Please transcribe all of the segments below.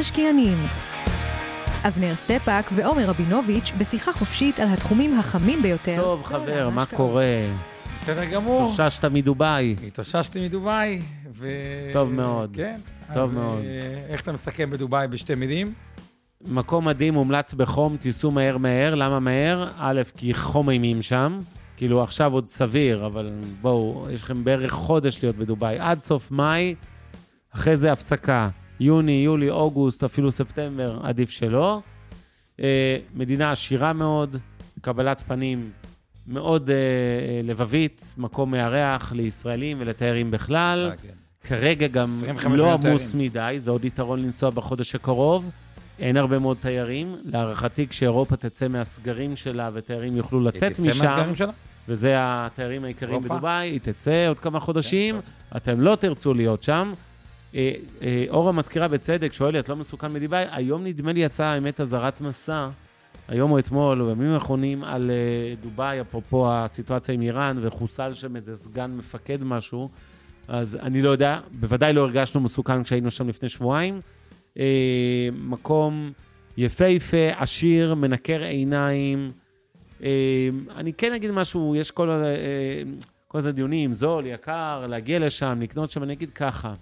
המשקיענים אבנר סטפאק ועומר רבינוביץ' בשיחה חופשית על התחומים החמים ביותר. טוב, חבר, מה קורה? בסדר גמור. התאוששת מדובאי. התאוששתי מדובאי, ו... טוב מאוד. כן. טוב אז, מאוד. אה, איך אתה מסכם בדובאי בשתי מילים? מקום מדהים, מומלץ בחום, תיסעו מהר מהר. למה מהר? א', כי חום אימים שם. כאילו, עכשיו עוד סביר, אבל בואו, יש לכם בערך חודש להיות בדובאי. עד סוף מאי, אחרי זה הפסקה. יוני, יולי, אוגוסט, אפילו ספטמבר, עדיף שלא. אה, מדינה עשירה מאוד, קבלת פנים מאוד אה, אה, לבבית, מקום מארח לישראלים ולתיירים בכלל. כן. כרגע גם 25 לא עמוס. מדי, זה עוד יתרון לנסוע בחודש הקרוב. אין הרבה מאוד תיירים. להערכתי, כשאירופה תצא מהסגרים שלה ותיירים יוכלו לצאת היא תצא משם, מהסגרים שלה? וזה התיירים העיקריים. בדובאי, היא תצא עוד כמה חודשים, כן, אתם לא תרצו להיות שם. אה, אה, אורה מזכירה בצדק, שואלת, לא מסוכן מדובאי? היום נדמה לי יצאה, האמת, אזהרת מסע, היום או אתמול, או בימים האחרונים, על אה, דובאי, אפרופו הסיטואציה עם איראן, וחוסל שם איזה סגן מפקד משהו, אז אני לא יודע, בוודאי לא הרגשנו מסוכן כשהיינו שם לפני שבועיים. אה, מקום יפהפה, עשיר, מנקר עיניים. אה, אני כן אגיד משהו, יש כל, כל הזמן דיונים, זול, יקר, להגיע לשם, לקנות שם, אני אגיד ככה,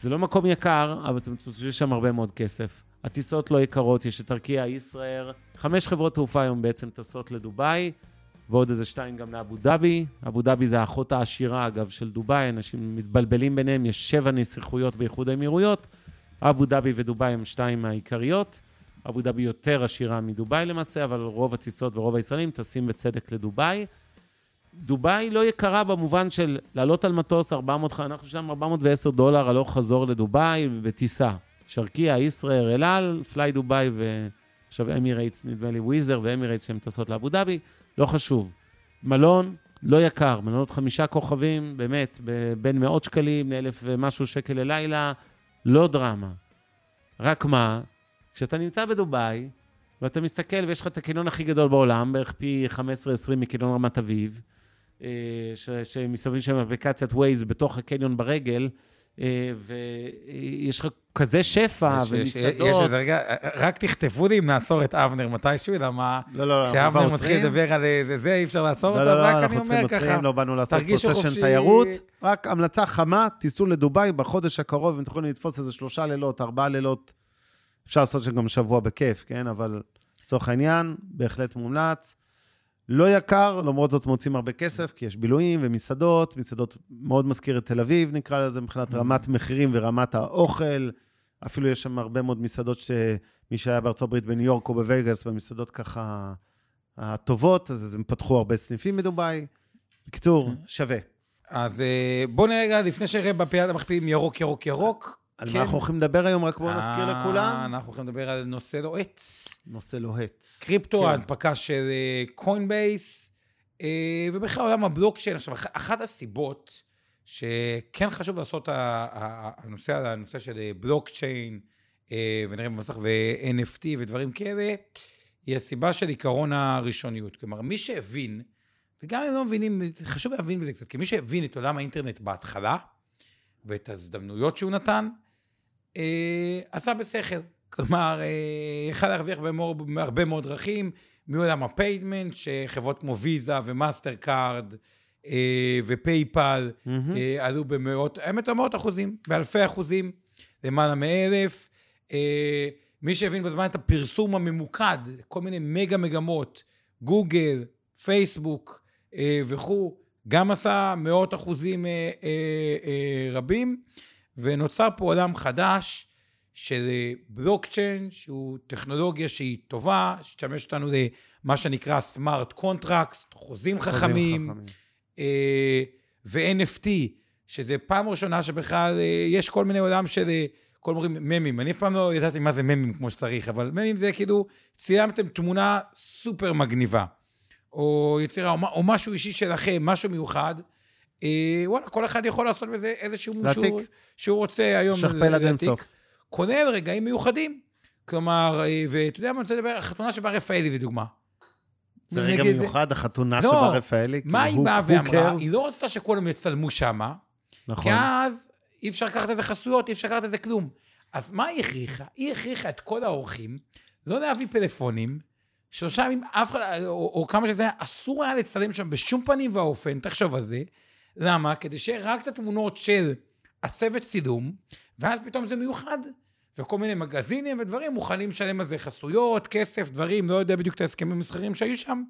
זה לא מקום יקר, אבל אתם תוצאו שם הרבה מאוד כסף. הטיסות לא יקרות, יש את ארקיע, ישראייר, חמש חברות תעופה היום בעצם טסות לדובאי, ועוד איזה שתיים גם לאבו דאבי. אבו דאבי זה האחות העשירה, אגב, של דובאי, אנשים מתבלבלים ביניהם, יש שבע נסיכויות באיחוד האמירויות, אבו דאבי ודובאי הם שתיים מהעיקריות. אבו דאבי יותר עשירה מדובאי למעשה, אבל רוב הטיסות ורוב הישראלים טסים בצדק לדובאי. דובאי לא יקרה במובן של לעלות על מטוס 400, אנחנו שם 410 דולר הלוך חזור לדובאי בטיסה. ארקיע, ישראייר, אל על, פליי דובאי ועכשיו אמירייטס, נדמה לי וויזר ואמירייטס שהן טסות לאבו דאבי, לא חשוב. מלון, לא יקר, מלונות חמישה כוכבים, באמת, בין מאות שקלים לאלף ומשהו שקל ללילה, לא דרמה. רק מה, כשאתה נמצא בדובאי, ואתה מסתכל ויש לך את הקניון הכי גדול בעולם, בערך פי 15-20 מקניון רמת אביב, ש- שמסתובבים שם אפליקציית ווייז בתוך הקניון ברגל, אה, ויש לך כזה שפע יש- ומסעדות. יש איזה רגע, רק תכתבו לי אם נעצור את אבנר מתישהו, למה לא, לא, אנחנו כשאבנר מתחיל. לדבר על זה, זה, אי אפשר לעצור לא, אותו, לא, אז לא, רק אני אנחנו אומר ככה. עוצרים, לא באנו לעשות תרגישו פה סשן. תיירות. רק המלצה חמה, תיסעו לדובאי בחודש הקרוב, אם תוכלו לתפוס איזה שלושה לילות, ארבעה לילות. אפשר לעשות שם גם שבוע בכיף, כן? אבל לצורך העניין, בהחלט מומלץ. לא יקר, למרות זאת מוצאים הרבה כסף, כי יש בילויים ומסעדות, מסעדות מאוד מזכיר את תל אביב, נקרא לזה, מבחינת רמת מחירים ורמת האוכל. אפילו יש שם הרבה מאוד מסעדות שמי שהיה בארצות הברית בניו יורק או בווגאס, במסעדות ככה הטובות, אז הם פתחו הרבה סניפים בדובאי. בקיצור, שווה. אז אה, בואו נראה רגע, לפני שנראה בפיית המכפילים ירוק, ירוק, ירוק. על כן. מה אנחנו הולכים לדבר היום? רק בואו נזכיר אה, לכולם. אנחנו הולכים לדבר על נושא לוהט. נושא לוהט. קריפטו, כן. ההנפקה של קוינבייס, ובכלל עולם הבלוקצ'יין. עכשיו, אח- אחת הסיבות שכן חשוב לעשות הנושא על הנושא של אה, בלוקצ'יין, אה, ונראה במסך, ו-NFT ודברים כאלה, היא הסיבה של עיקרון הראשוניות. כלומר, מי שהבין, וגם אם לא מבינים, חשוב להבין בזה קצת, כי מי שהבין את עולם האינטרנט בהתחלה, ואת ההזדמנויות שהוא נתן, אה, עשה בשכל. כלומר, אה, יכל להרוויח בהרבה מאוד דרכים, מעולם ה payment, שחברות כמו ויזה ומאסטר קארד אה, ופייפל מהמם. אה, עלו במאות, האמת לא מאות אחוזים, באלפי אחוזים, למעלה מאלף. אה, מי שהבין בזמן את הפרסום הממוקד, כל מיני מגה מגמות, גוגל, פייסבוק אה, וכו', גם עשה מאות אחוזים אה, אה, אה, רבים, ונוצר פה עולם חדש של אה, בלוקצ'יין, שהוא טכנולוגיה שהיא טובה, שתשמש אותנו למה שנקרא smart contract, חוזים חכמים, אה, ו-NFT, שזה פעם ראשונה שבכלל אה, יש כל מיני עולם של אה, כל אומרים ממים. אני אף פעם לא ידעתי מה זה ממים כמו שצריך, אבל ממים זה כאילו, צילמתם תמונה סופר מגניבה, או יצירה, או, או משהו אישי שלכם, משהו מיוחד. אה, וואלה, כל אחד יכול לעשות בזה איזשהו. שהוא, שהוא רוצה היום שכפל עד. אינסוף. כולל רגעים מיוחדים. כלומר, אה, ואתה יודע מה, אני רוצה לדבר, החתונה של בר רפאלי, לדוגמה. זה נגיד רגע מיוחד, החתונה של לא, בר רפאלי. מה כאילו, היא who- באה ואמרה? היא לא רצתה שכולם יצלמו שמה, כי נכון. אז אי אפשר לקחת איזה חסויות, אי אפשר לקחת איזה כלום. אז מה היא הכריחה? היא הכריחה את כל האורחים לא להביא פלאפונים, שלושה ימים, אף אחד, או, או כמה שזה היה, אסור היה לצלם שם בשום פנים ואופן, תחשוב על זה. למה? כדי שיהיה רק את התמונות של הצוות צילום, ואז פתאום זה מיוחד. וכל מיני מגזינים ודברים מוכנים לשלם על זה חסויות, כסף, דברים, לא יודע בדיוק את ההסכמים המסחריים שהיו שם,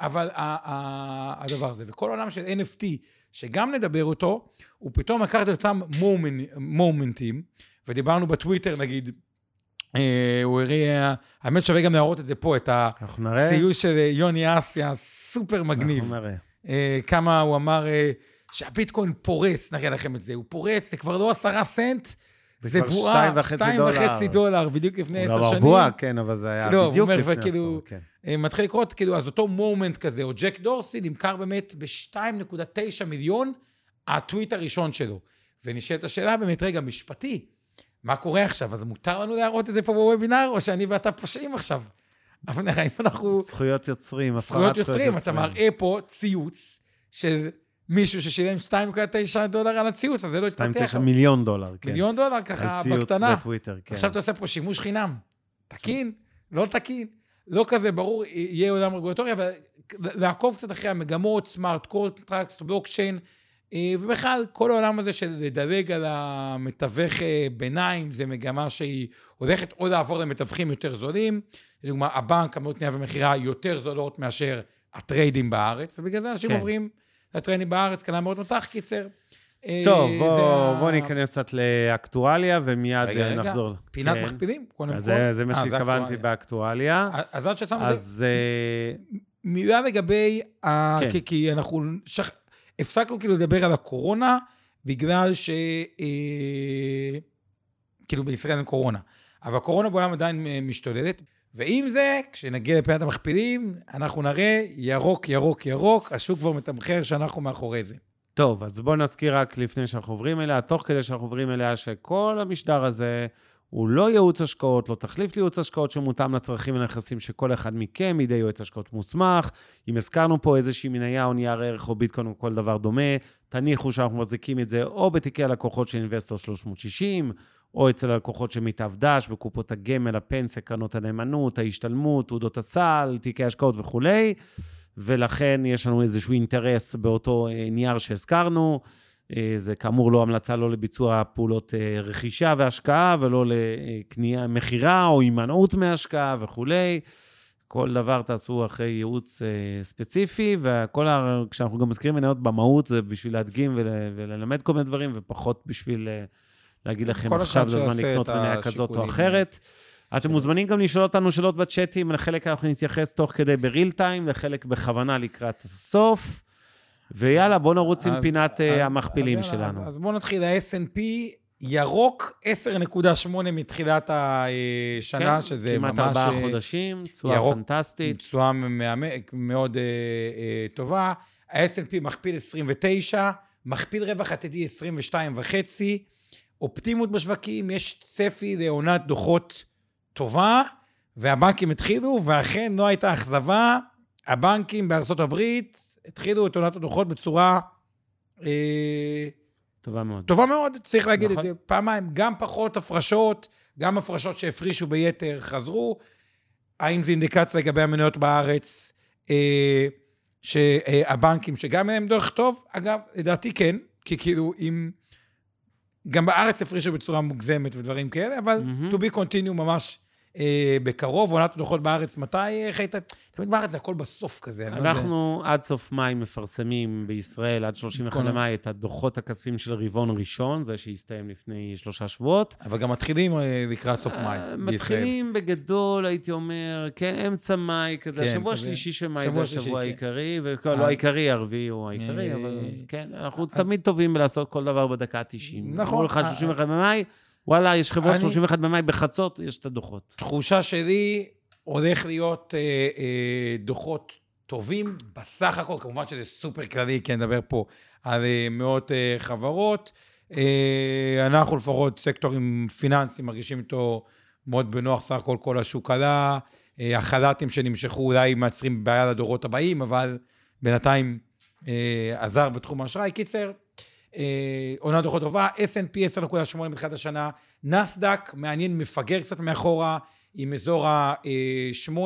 אבל הדבר הזה. וכל העולם של NFT, שגם נדבר אותו, הוא פתאום לקח את אותם מומנ- מומנטים, ודיברנו בטוויטר נגיד, אה, הוא הראה, האמת שווה גם להראות את זה פה, את. הציור של יוני אסיה, סופר מגניב. אנחנו נראה. אה, כמה הוא אמר אה, שהביטקוין פורץ, נראה לכם את זה, הוא פורץ, זה כבר לא עשרה סנט, זה זה בועה, שתיים וחצי שתיים דולר. וחצי דולר, בדיוק לפני עשר לא שנים. בבועה, כן, אבל זה היה לא, בדיוק אומר, לפני וכאילו- עשור, כן. אה, מתחיל לקרות, כאילו, אז אותו מומנט כזה, או ג'ק דורסי נמכר באמת ב-2.9 מיליון, הטוויט הראשון שלו. ונשאלת השאלה באמת, רגע, משפטי, מה קורה עכשיו? אז מותר לנו להראות את זה פה בוובינר, או שאני ואתה פושעים עכשיו? אבל נראה אם אנחנו... זכויות יוצרים, הפרת זכויות יוצרים, אתה מראה פה ציוץ של מישהו ששילם 2.9 דולר על הציוץ, אז זה לא התפתח. 2.9 מיליון דולר, כן. מיליון דולר על ככה ציוץ בקטנה. בטוויטר, כן. עכשיו אתה עושה פה שימוש חינם. תקין? לא תקין? לא כזה ברור, יהיה עולם רגולטורי, אבל לעקוב קצת אחרי המגמות, smart contract, בלוקצ'יין, אה, ובכלל, כל העולם הזה של לדלג על המתווך אה, ביניים, זה מגמה שהיא הולכת או לעבור למתווכים יותר זולים. לדוגמה, הבנק, עמלות קנייה ומכירה יותר זולות מאשר הטריידים בארץ, ובגלל זה אנשים כן. עוברים לטריידים בארץ, קנה מאוד נותח, קיצר. אה, טוב, זה בוא ניכנס קצת לאקטואליה, ומיד רגע, אה, רגע. נחזור. פינת כן. מכפילים, קודם כל. אז זה- זה מה אה, שהתכוונתי אקטואליה. באקטואליה. אז עד ששמנו את זה, אז אה, מילה לגבי, ה... כן. כי, כי אנחנו שכ... הפסקנו כאילו לדבר על הקורונה, בגלל ש... אה... כאילו בישראל אין קורונה. אבל הקורונה בעולם עדיין משתוללת, ועם זה, כשנגיע לפינת המכפילים, אנחנו נראה ירוק, ירוק, ירוק, השוק כבר מתמחר שאנחנו מאחורי זה. טוב, אז בואו נזכיר רק לפני שאנחנו עוברים אליה, תוך כדי שאנחנו עוברים אליה, שכל המשדר הזה הוא לא ייעוץ השקעות, לא תחליף לייעוץ השקעות שמותאם לצרכים ונכסים שכל אחד מכם, מידי יועץ השקעות מוסמך. אם הזכרנו פה איזושהי מניה או נייר ערך או ביטקוין או כל דבר דומה, תניחו שאנחנו מחזיקים את זה או בתיקי הלקוחות של אינבסטור 360, או אצל הלקוחות של מיטב דש, בקופות הגמל, הפנסיה, קרנות הנאמנות, ההשתלמות, תעודות הסל, תיקי השקעות וכולי. ולכן יש לנו איזשהו אינטרס באותו אה, נייר שהזכרנו. אה, זה כאמור לא המלצה לא לביצוע פעולות אה, רכישה והשקעה, ולא לקנייה, מכירה או הימנעות מהשקעה וכולי. כל דבר תעשו אחרי ייעוץ ספציפי, וכל ה... כשאנחנו גם מזכירים מניות במהות, זה בשביל להדגים ול... וללמד כל מיני דברים, ופחות בשביל להגיד לכם כל עכשיו זה הזמן לקנות מניה כזאת או. אחרת. אתם מוזמנים גם לשאול אותנו שאלות בצ'אטים, לחלק אנחנו נתייחס תוך כדי בריל טיים, לחלק בכוונה לקראת הסוף. ויאללה, בואו נרוץ עם פינת אה, אז- המכפילים אז שלנו. אז, אז בואו נתחיל, ה-S&P ירוק 10.8 מתחילת השנה, כן, שזה כמעט ממש... ארבעה אה, חודשים, תשואה פנטסטית. תשואה מאוד אה, אה, טובה. ה-S&P מכפיל 29, מכפיל רווח עתידי 22 וחצי, אופטימות בשווקים, יש צפי לעונת דוחות טובה, והבנקים התחילו, ואכן לא הייתה אכזבה. הבנקים בארצות הברית התחילו את עונת הדוחות בצורה אה, טובה מאוד. טובה מאוד, צריך להגיד נכון. את זה פעמיים. גם פחות הפרשות, גם הפרשות שהפרישו ביתר חזרו. האם זה אינדיקציה לגבי המניות בארץ, אה, שהבנקים, שגם הם דרך טוב? אגב, לדעתי כן, כי כאילו אם... גם בארץ הפרישו בצורה מוגזמת ודברים כאלה, אבל מהמם. to be continue ממש בקרוב. עונת הדוחות בארץ, מתי, איך היית? תמיד בארץ זה הכל בסוף כזה. לא. אנחנו עד סוף מאי מפרסמים בישראל, עד 31 כל- למאי, את הדוחות הכספיים של רבעון ראשון, זה שהסתיים לפני שלושה שבועות. אבל גם מתחילים אה, לקראת סוף מאי אה, בישראל. מתחילים בגדול, הייתי אומר, כן, אמצע מאי כזה, כן, השבוע. השלישי של מאי זה השבוע כן. העיקרי, אז- העיקרי, הרביעי הוא העיקרי, אה, אבל כן, אנחנו תמיד טובים בלעשות כל דבר בדקה ה-90. נכון. לך אה, 31 במאי, וואלה, יש חברות אני- 31 במאי, בחצות יש את הדוחות. תחושה שלי, הולך להיות אה, אה, דוחות טובים בסך הכל, כמובן שזה סופר כללי, כי אני מדבר פה על אה, מאות אה, חברות. אה, אנחנו לפחות סקטורים פיננסיים מרגישים איתו מאוד בנוח, סך הכל כל השוק עלה. אה, החל"תים שנמשכו אולי מייצרים בעיה לדורות הבאים, אבל בינתיים אה, עזר בתחום האשראי. קיצר, עונה דוחות טובה, S&P 10.8 בתחילת השנה, נסדק, מעניין, מפגר קצת מאחורה, עם אזור ה-8,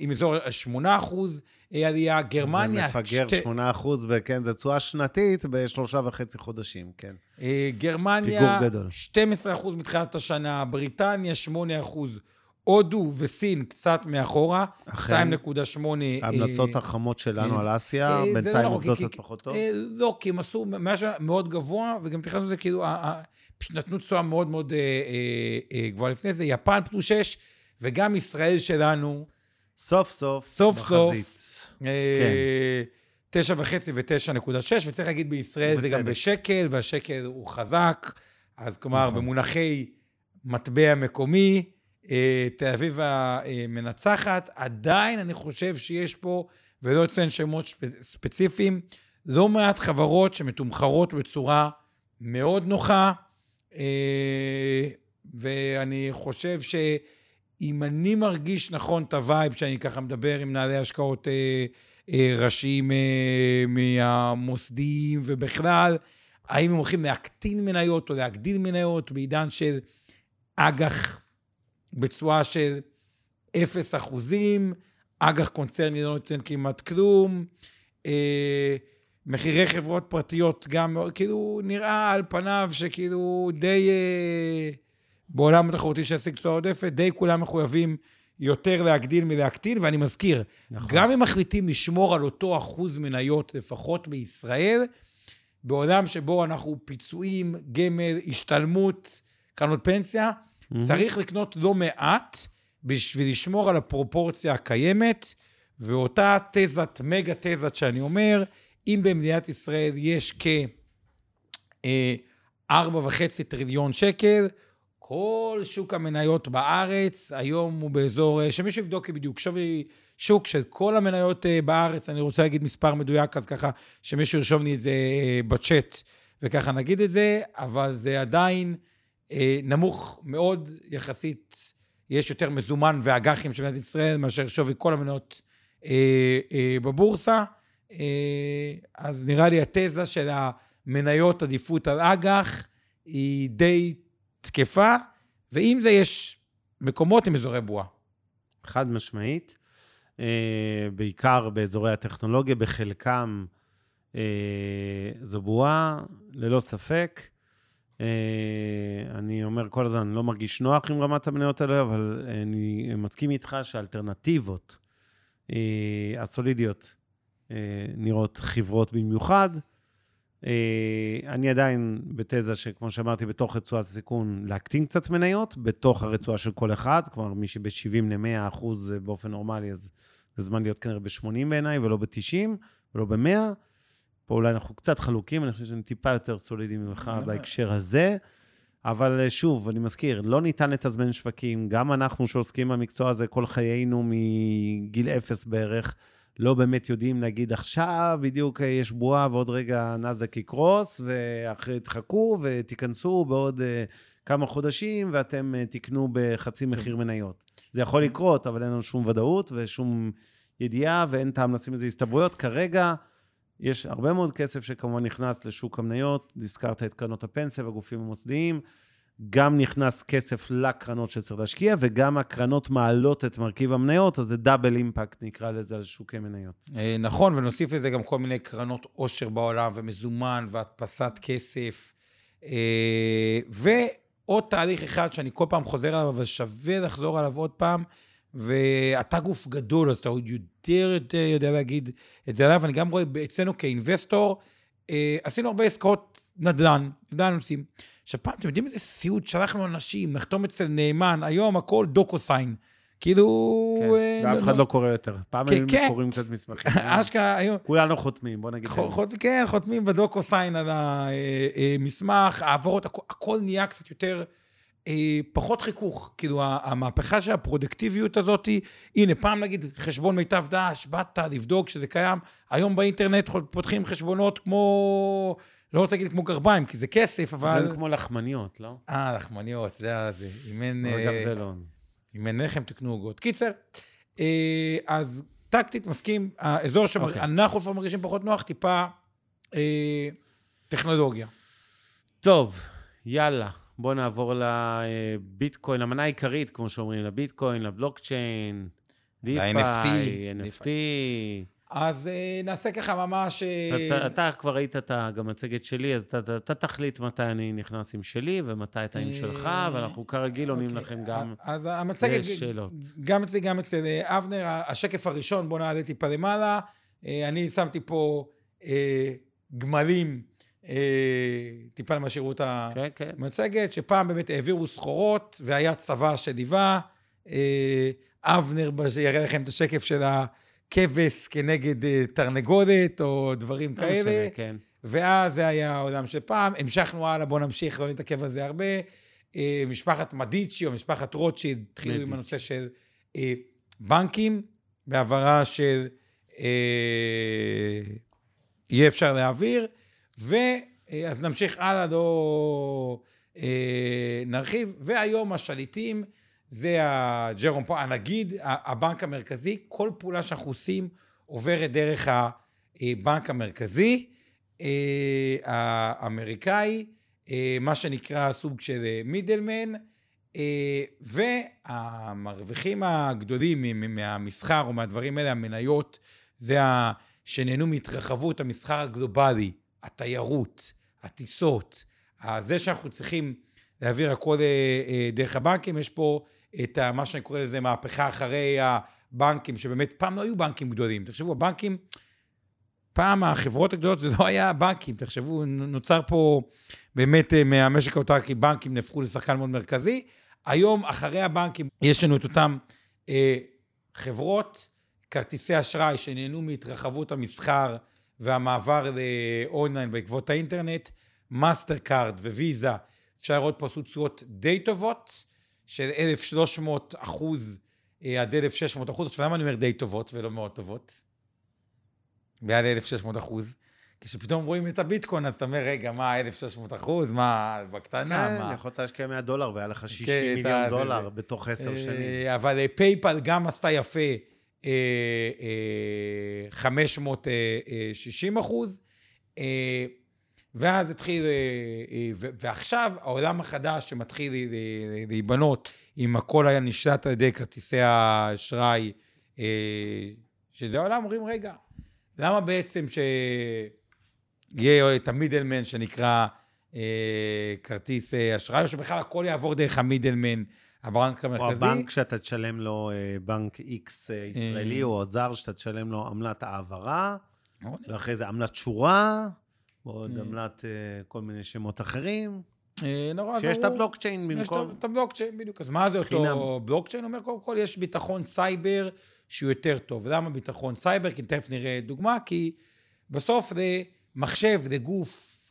עם אזור ה-8 אחוז אה, עלייה, גרמניה... זה מפגר שתי- 8 אחוז, כן, זה תשואה שנתית בשלושה וחצי חודשים, כן. אה, גרמניה, פיגור גדול. 12 אחוז מתחילת השנה, בריטניה, 8 אחוז, הודו וסין קצת מאחורה, אכן. 2.8... ההמלצות אה, החמות שלנו אה, על אסיה, אה, בינתיים לא עובדות קצת פחות טוב. לא, כי הם עשו משהו מאוד גבוה, וגם תכננו את זה כאילו, פשוט נתנו תשואה מאוד מאוד גבוהה לפני זה, יפן פלוס 6, וגם ישראל שלנו, סוף סוף, סוף בחזית. אה, תשע וחצי ותשע נקודה שש, וצריך להגיד בישראל זה גם. בשקל, והשקל הוא חזק, אז כלומר, נכון. במונחי מטבע מקומי, תל אביב המנצחת, עדיין אני חושב שיש פה, ולא אציין שמות ספציפיים, לא מעט חברות שמתומחרות בצורה מאוד נוחה, אה, ואני חושב שאם אני מרגיש נכון את ה vibe, שאני ככה מדבר עם מנהלי השקעות אה, אה, ראשיים אה, מהמוסדיים ובכלל, האם הם הולכים להקטין מניות או להגדיל מניות בעידן של אג"ח בתשואה של 0 אחוזים, אג"ח קונצרני לא נותן כמעט כלום, אה, מחירי חברות פרטיות גם, כאילו, נראה על פניו שכאילו די, אה, בעולם התחרותי שישיג תשואה עודפת, די כולם מחויבים יותר להגדיל מלהקטין, ואני מזכיר, נכון. גם אם מחליטים לשמור על אותו אחוז מניות, לפחות בישראל, בעולם שבו אנחנו פיצויים, גמל, השתלמות, קרנות פנסיה, צריך לקנות לא מעט בשביל לשמור על הפרופורציה הקיימת, ואותה תזת, מגה תזת שאני אומר, אם במדינת ישראל יש כ... אה, ארבע וחצי טריליון שקל, כל שוק המניות בארץ היום הוא באזור, אה, שמישהו יבדוק לי בדיוק, שווי שוק של כל המניות אה, בארץ, אני רוצה להגיד מספר מדויק, אז ככה שמישהו ירשום לי את זה אה, בצ'אט, וככה נגיד את זה, אבל זה עדיין אה, נמוך מאוד יחסית, יש יותר מזומן ואג"חים של מדינת ישראל מאשר שווי כל המניות אה, אה, בבורסה. אה, אז נראה לי התזה של המניות עדיפות על אג"ח היא די תקפה, ועם זה יש מקומות עם אזורי בועה. חד משמעית. אה, בעיקר באזורי הטכנולוגיה, בחלקם אה, זו בועה, ללא ספק. אה, אני אומר כל הזמן, אני לא מרגיש נוח עם רמת המניות האלה, אבל אני מסכים איתך שהאלטרנטיבות אה, הסולידיות אה, נראות חברות במיוחד. אני עדיין בתזה שכמו שאמרתי, בתוך רצועת הסיכון, להקטין קצת מניות, בתוך הרצועה של כל אחד, כלומר, מי שב-70 ל-100 אחוז באופן נורמלי, אז זה זמן להיות כנראה ב-80 בעיניי, ולא ב-90, ולא ב-100. פה אולי אנחנו קצת חלוקים, אני חושב שאני טיפה יותר סולידי ממך לא, בהקשר הזה. אבל אה, שוב, אני מזכיר, לא ניתן לתזמן שווקים. גם אנחנו שעוסקים במקצוע הזה כל חיינו מגיל אפס בערך, לא באמת יודעים להגיד עכשיו בדיוק אה, יש בועה ועוד רגע נאזק יקרוס, ואחרי תחכו ותיכנסו בעוד uh, כמה חודשים ואתם uh, תקנו בחצי מחיר מניות. זה יכול לקרות, אבל אין לנו שום ודאות ושום ידיעה ואין טעם לשים לזה הסתברויות. כרגע יש הרבה מאוד כסף שכמובן נכנס לשוק המניות, הזכרת את קרנות הפנסיה והגופים המוסדיים. גם נכנס כסף לקרנות שצריך להשקיע, וגם הקרנות מעלות את מרכיב המניות, אז זה דאבל אימפקט, נקרא לזה, על שוקי מניות. אה, נכון, ונוסיף לזה גם כל מיני קרנות עושר בעולם, ומזומן, והדפסת כסף. אה, ועוד תהליך אחד שאני כל פעם חוזר עליו, אבל שווה לחזור עליו עוד פעם, ואתה גוף גדול, אז אתה עוד יותר יותר יודע להגיד את זה עליו. אני גם רואה אצלנו כאינבסטור, אה, עשינו הרבה עסקאות נדל"ן, נדל"ן נושאים. עכשיו פעם, אתם יודעים איזה סיוט? שלחנו אנשים, לחתום אצל נאמן, היום הכל דוקוסיין. כאילו... כן, אה, ואף אחד לא קורא יותר. פעם כן, היינו כן. קוראים קצת מסמכים. אשכרה, היום... כולנו חותמים, בוא נגיד. כן, חותמים בדוקו סיין על המסמך, העברות, הכ- הכל נהיה קצת יותר, אה, פחות חיכוך. כאילו, המהפכה של הפרודקטיביות הזאת, הנה, פעם נגיד חשבון מיטב דש, באת לבדוק שזה קיים, היום באינטרנט פותחים חשבונות כמו, לא רוצה להגיד כמו גרביים, כי זה כסף, אבל... גם כמו לחמניות, לא? אה, לחמניות, זה זה. אם אין... אבל גם אה, זה לא. אם אין לחם, תקנו עוגות. קיצר, אה, אז טקטית, מסכים, האזור אוקיי. שאנחנו לפעמים מרגישים פחות נוח, טיפה אה, טכנולוגיה. טוב, יאללה, בואו נעבור לביטקוין, המנה העיקרית, כמו שאומרים, לביטקוין, לבלוקצ'יין, דיפיי, ל-NFT. NFT. אז אה, נעשה ככה ממש... אה, אתה- אתה כבר ראית את ה- גם מצגת שלי, אז אתה- תחליט מתי אני נכנס עם שלי ומתי אתה עם שלך, אה, ואנחנו כרגיל עונים אוקיי, לכם גם אז המצגת, לשאלות. גם אצלי, גם אצל אה, אבנר, השקף הראשון, בואו נעלה טיפה למעלה. אה, אני שמתי פה אה, גמלים, אה, טיפה למה שיראו את. כן, כן. מצגת שפעם באמת העבירו סחורות והיה צבא שליווה. אה, אבנר יראה לכם את השקף של הכבש כנגד אה, תרנגולת או דברים לא כאלה. משנה, כן. ואז זה היה העולם של פעם. המשכנו הלאה, בואו נמשיך, לא נתעכב על זה הרבה. אה, משפחת מדיצ'י או משפחת רוטשילד התחילו עם. הנושא של אה, בנקים, בהעברה של אה, יהיה אפשר להעביר, ואז נמשיך הלאה, לא אה, נרחיב. והיום השליטים זה הג'רום פה, הנגיד, הבנק המרכזי, כל פעולה שאנחנו עושים עוברת דרך הבנק המרכזי אה, האמריקאי, אה, מה שנקרא סוג של מידלמן, אה, והמרוויחים הגדולים מהמסחר או מהדברים האלה, המניות, זה. שנהנו מהתרחבות המסחר הגלובלי, התיירות, הטיסות, זה שאנחנו צריכים להעביר הכל אה, אה, דרך הבנקים, יש פה את מה שאני קורא לזה מהפכה אחרי הבנקים, שבאמת פעם לא היו בנקים גדולים. תחשבו, הבנקים, פעם החברות הגדולות זה לא היה בנקים, תחשבו, נוצר פה באמת אה, מהמשק האוטרקי, בנקים נהפכו לשחקן מאוד מרכזי. היום, אחרי הבנקים, יש לנו את אותן אה, חברות, כרטיסי אשראי שנהנו מהתרחבות המסחר והמעבר לאונליין בעקבות האינטרנט, מאסטרקארד וויזה, אפשר לראות פה עשו תשואות די טובות, של 1,300 אחוז אה, עד 1,600 אחוז. עכשיו, למה אני אומר די טובות ולא מאוד טובות? מעל 1,600 אחוז. כשפתאום רואים את הביטקוין, אז אתה אומר, רגע, מה, 1,600 אחוז? מה, בקטנה? כן, מה? יכולת להשקיע 100 דולר והיה לך 60 כן, מיליון זה- דולר זה. בתוך עשר אה, שנים. אבל אה, פייפל גם עשתה יפה אה, אה, 560 אחוז. אה, ואז התחיל, אה, אה, ו- ועכשיו העולם החדש שמתחיל להיבנות, אם הכל היה נשלט על ידי כרטיסי האשראי, שזה העולם, אומרים, רגע, למה בעצם שיהיה את המידלמן שנקרא כרטיס אשראי, או שבכלל הכל יעבור דרך המידלמן, הבנק או המרכזי? הבנק שאתה תשלם לו, אה, בנק X אה, ישראלי אה. או זר, שאתה תשלם לו עמלת העברה, מאוד ואחרי זה עמלת שורה, ועוד. עמלת כל מיני שמות אחרים, נורא שיש את. הבלוקצ'יין יש במקום. את הבלוקצ'יין, בדיוק. אז מה זה אותו. בלוקצ'יין? אומר, קודם כל יש ביטחון סייבר שהוא יותר טוב. למה ביטחון סייבר? כי תכף נראה דוגמה, כי בסוף זה מחשב, זה גוף,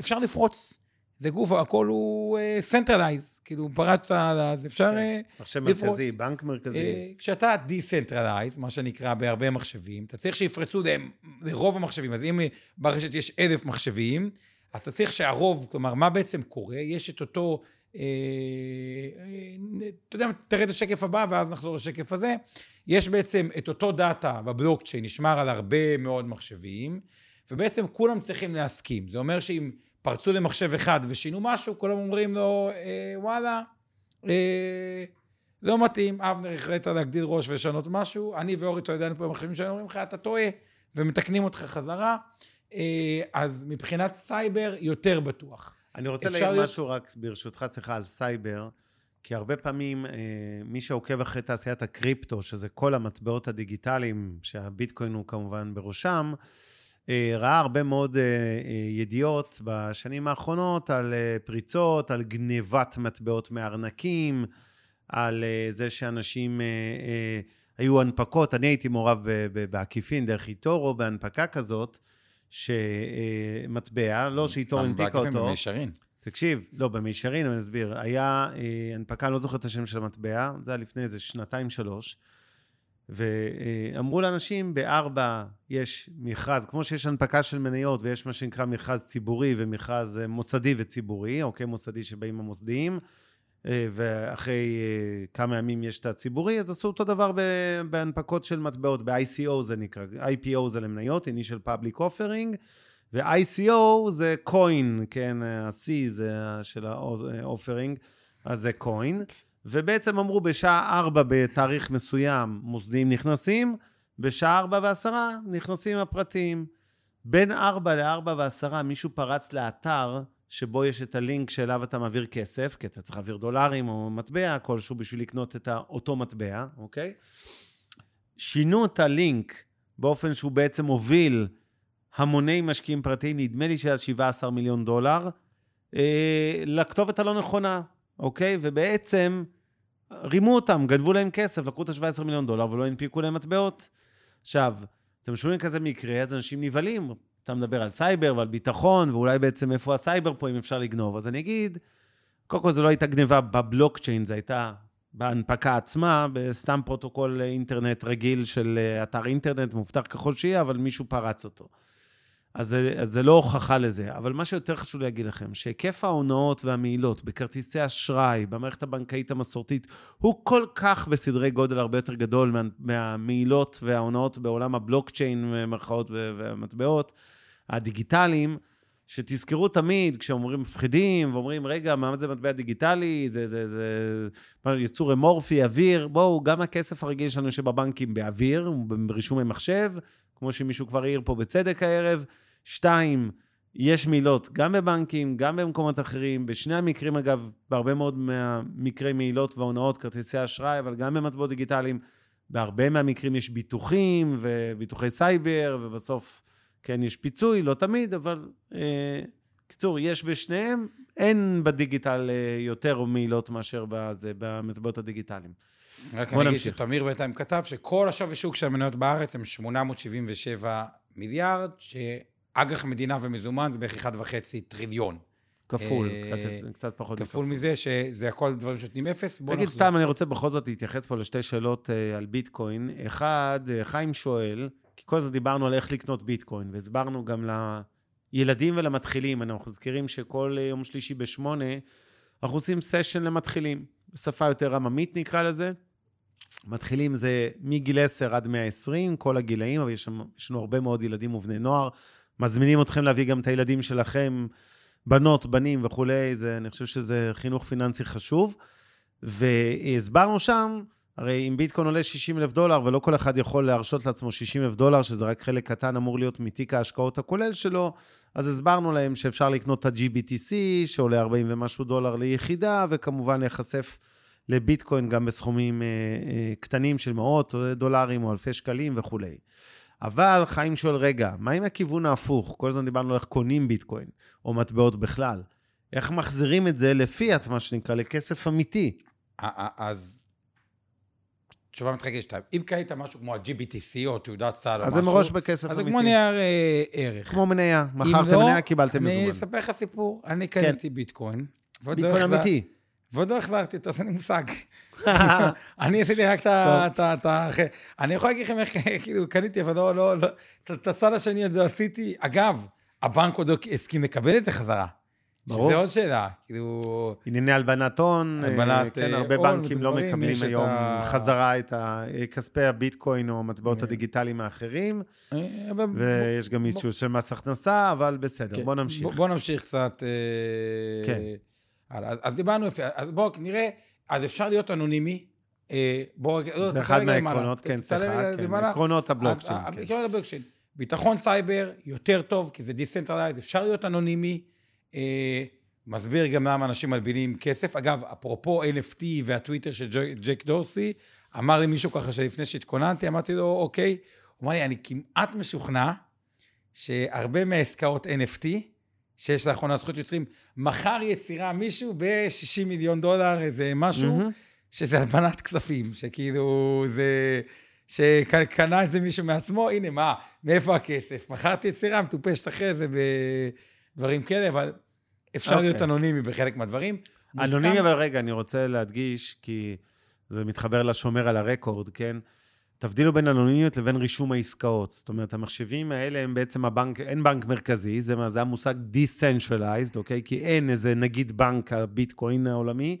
אפשר לפרוץ. זה גוף, הכל הוא centralized, כאילו פרץ על אז אפשר... כן. אה, מחשב לפרוץ. מרכזי, בנק מרכזי. אה, כשאתה decentralized, מה שנקרא בהרבה מחשבים, אתה צריך שיפרצו להם- לרוב המחשבים. אז אם ברשת יש אלף מחשבים, אז אתה צריך שהרוב, כלומר, מה בעצם קורה? יש את אותו, אה, אה, אתה יודע, תראה את השקף הבא ואז נחזור לשקף הזה. יש בעצם את אותו data בבלוקצ'יין, נשמר על הרבה מאוד מחשבים, ובעצם כולם צריכים להסכים. זה אומר שאם פרצו למחשב אחד ושינו משהו, כולם אומרים לו, אה, וואלה, אה, לא מתאים, אבנר החלטת להגדיל ראש ולשנות משהו, אני ואורי תועדנו פה במחשבים שלנו, אומרים לך, אתה טועה, ומתקנים אותך חזרה. אה, אז מבחינת סייבר, יותר בטוח. אני רוצה להגיד להיות- משהו רק, ברשותך, סליחה, על סייבר, כי הרבה פעמים אה, מי שעוקב אחרי תעשיית הקריפטו, שזה כל המטבעות הדיגיטליים, שהביטקוין הוא כמובן בראשם, ראה הרבה מאוד אה, אה, ידיעות בשנים האחרונות על אה, פריצות, על גנבת מטבעות מארנקים, על אה, זה שאנשים, אה, אה, היו הנפקות, אני הייתי מעורב בעקיפין, דרך איטורו, בהנפקה כזאת, שמטבע, לא שאיטורו הנפיקה בעקיפין אותו. במישרין. תקשיב, לא, במישרין, אני אסביר. היה אה, הנפקה, אני לא זוכר את השם של המטבע, זה היה לפני איזה שנתיים, שלוש, ואמרו לאנשים, בארבע יש מכרז, כמו שיש הנפקה של מניות ויש מה שנקרא מכרז ציבורי ומכרז אה, מוסדי וציבורי, אוקיי, מוסדי שבאים המוסדיים, אה, ואחרי אה, כמה ימים יש את הציבורי, אז עשו אותו דבר בהנפקות של מטבעות, ב-ICO זה נקרא, IPO זה למניות, Initial Public Offering, ו-ICO זה קוין, כן, ה-C זה של ה-offering, אז זה קוין. ובעצם אמרו בשעה 4 בתאריך מסוים מוסדיים נכנסים, בשעה 4 ועשרה נכנסים הפרטיים. בין 4 ל-4 ועשרה מישהו פרץ לאתר שבו יש את הלינק שאליו אתה מעביר כסף, כי אתה צריך להעביר דולרים או מטבע כלשהו בשביל לקנות את אותו מטבע, אוקיי? שינו את הלינק באופן שהוא בעצם הוביל המוני משקיעים פרטיים, נדמה לי שזה 17 מיליון דולר, אה, לכתובת הלא נכונה, אוקיי? ובעצם רימו אותם, גנבו להם כסף, לקחו את ה-17 מיליון דולר ולא הנפיקו להם מטבעות. עכשיו, אתם שומעים כזה מקרה, אז אנשים נבהלים. אתה מדבר על סייבר ועל ביטחון, ואולי בעצם איפה הסייבר פה, אם אפשר לגנוב. אז אני אגיד, קודם כל זו לא הייתה גניבה בבלוקצ'יין, זו הייתה בהנפקה עצמה, בסתם פרוטוקול אינטרנט רגיל של אה, אתר אינטרנט, מובטח ככל שיהיה, אבל מישהו פרץ אותו. אז זה, אז זה לא הוכחה לזה. אבל מה שיותר חשוב להגיד לכם, שהיקף ההונאות והמעילות בכרטיסי אשראי, במערכת הבנקאית המסורתית, הוא כל כך בסדרי גודל הרבה יותר גדול מה, מהמעילות וההונאות בעולם הבלוקצ'יין, במרכאות והמטבעות הדיגיטליים, שתזכרו תמיד, כשאומרים מפחידים, ואומרים, רגע, מה זה מטבע דיגיטלי? זה, זה, זה מה, יצור אמורפי, אוויר. בואו, גם הכסף הרגיל שלנו שבבנקים באוויר, ברישומי מחשב, כמו שמישהו כבר העיר פה בצדק הערב. שתיים, יש מילות גם בבנקים, גם במקומות אחרים. בשני המקרים, אגב, בהרבה מאוד מהמקרי מעילות והונאות, כרטיסי אשראי, אבל גם במטבעות דיגיטליים, בהרבה מהמקרים יש ביטוחים וביטוחי סייבר, ובסוף, כן, יש פיצוי, לא תמיד, אבל... אה, קיצור, יש בשניהם, אין בדיגיטל אה, יותר מעילות מאשר בזה, במטבעות הדיגיטליים. רק אני אגיד. שתמיר בינתיים כתב שכל השווי שוק של המניות בארץ הם 877 מיליארד, שאג"ח מדינה ומזומן זה בערך 1.5 טריליון. כפול, אה, קצת, קצת פחות כפול מזה שזה הכל דברים שנותנים אפס. בוא נחזור. סתם, אני רוצה בכל זאת להתייחס פה לשתי שאלות אה, על ביטקוין. אחד, אה, חיים שואל, כי כל הזמן דיברנו על איך לקנות ביטקוין, והסברנו גם לילדים ולמתחילים. אנחנו מזכירים שכל יום שלישי בשמונה, אנחנו עושים סשן למתחילים, בשפה יותר עממית נקרא לזה. מתחילים זה מגיל 10 עד 120, כל הגילאים, אבל יש, יש לנו הרבה מאוד ילדים ובני נוער. מזמינים אתכם להביא גם את הילדים שלכם, בנות, בנים וכולי, זה, אני חושב שזה חינוך פיננסי חשוב. והסברנו שם, הרי אם ביטקוין עולה 60 אלף דולר, ולא כל אחד יכול להרשות לעצמו 60 אלף דולר, שזה רק חלק קטן אמור להיות מתיק ההשקעות הכולל שלו, אז הסברנו להם שאפשר לקנות את ה-GBTC, שעולה 40 ומשהו דולר ליחידה, וכמובן להיחשף לביטקוין גם בסכומים אה, אה, קטנים של מאות דולרים או אלפי שקלים וכולי. אבל חיים שואל, רגע, מה עם הכיוון ההפוך? כל הזמן דיברנו על איך קונים ביטקוין, או מטבעות בכלל. איך מחזירים את זה לפיאט, מה שנקרא, לכסף אמיתי? אז תשובה שתיים. אם קנית משהו כמו ה-GBTC או תעודת סל או אז משהו, זה מראש בכסף אז זה אמיתי. כמו נייר אה, ערך. כמו מניה. מכרתם לא, מניה, קיבלתם אני מזומן. אספר לך סיפור. אני קניתי ביטקוין. לא ביטקוין החזר- אמיתי. ועוד לא החזרתי אותו, אז אין לי מושג. אני עשיתי רק את ה... אני יכול להגיד לכם איך, כאילו, קניתי, אבל לא, לא, לא, את- הצד השני עוד לא עשיתי. אגב, הבנק עוד לא הסכים לקבל את זה חזרה. ברור. שזה עוד שאלה, כאילו... ענייני הלבנת הון, הלבנת, אה, כן, אה, הרבה בנקים לא מקבלים היום ה- חזרה את ה- כספי הביטקוין או המטבעות כן. הדיגיטליים האחרים, אה, ויש גם איסור של מס הכנסה, אבל בסדר, כן. בוא נמשיך. בוא, נמשיך קצת. כן. אז, אז דיברנו יפה, אז בואו נראה, אז אפשר להיות אנונימי. אה, בואו לא, זה תעלה אחד. מהעקרונות, כן, סליחה, כן. עקרונות הבלוקצ'יין, אז, כן. עקרונות הבלוקצ'יין. ביטחון סייבר, יותר טוב, כי זה decentralized, אפשר להיות אנונימי. אה, מסביר גם למה אנשים מלבינים כסף. אגב, אפרופו NFT והטוויטר של ג'ק דורסי, אמר לי מישהו ככה שלפני שהתכוננתי, אמרתי לו, אוקיי. הוא אמר לי, אני כמעט משוכנע שהרבה מהעסקאות NFT, שיש לאחרונה זכות יוצרים, מכר יצירה מישהו ב-60 מיליון דולר, איזה משהו, מהמם. שזה הלבנת כספים, שכאילו זה... שקנה את זה מישהו מעצמו, הנה, מה, מאיפה הכסף? מכרתי את סירה מטופשת אחרי זה בדברים כאלה, אבל אפשר okay. להיות אוקיי. אנונימי בחלק מהדברים. אנונימי, מוסכם- אבל רגע, אני רוצה להדגיש, כי זה מתחבר לשומר על הרקורד, כן? תבדילו בין אנונימיות לבין רישום העסקאות. זאת אומרת, המחשבים האלה הם בעצם הבנק, אין בנק מרכזי, זה, זה המושג decentralized, אוקיי? כי אין איזה נגיד בנק הביטקוין העולמי,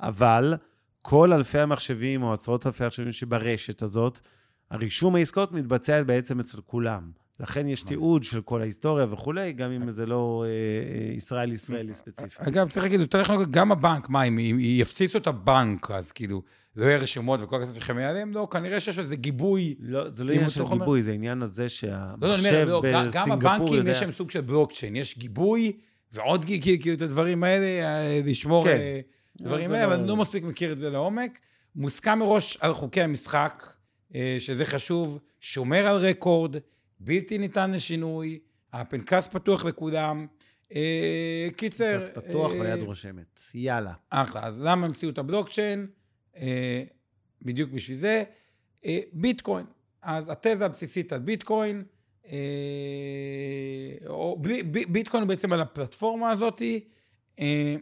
אבל כל אלפי המחשבים או עשרות אלפי המחשבים שברשת הזאת, הרישום העסקאות מתבצע בעצם אצל כולם. לכן יש תיעוד של כל ההיסטוריה וכולי, גם אם זה לא אה, אה, ישראל-ישראלי ספציפי. אגב, צריך להגיד, יותר נכון, גם הבנק, מה, אם יפציצו את הבנק, אז כאילו, לא יהיה רשומות וכל הכסף שלכם יעלם? לא, כנראה שיש איזה גיבוי. לא, זה לא עניין של גיבוי, זה עניין הזה לא, לא, שהמחשב אומר, לא, גם- גם בסינגפור הבנקים יודע... יש להם סוג של בלוקצ'יין, יש גיבוי, ועוד כאילו את הדברים האלה, אה, לשמור כן. אה, דברים זה האלה, אבל לא- אני לא מספיק מכיר את זה לעומק. מוסכם מראש על חוקי המשחק, אה, שזה חשוב, שומר על רקורד, בלתי ניתן לשינוי, הפנקס פתוח לכולם. קיצר... פס פתוח והיד רושמת. יאללה. אחלה, אז למה המציאו את הבלוקצ'יין? אה, בדיוק בשביל זה. אה, ביטקוין, אז התזה הבסיסית על ביטקוין, אה, או ביטקוין הוא בעצם על הפלטפורמה הזאת, אה,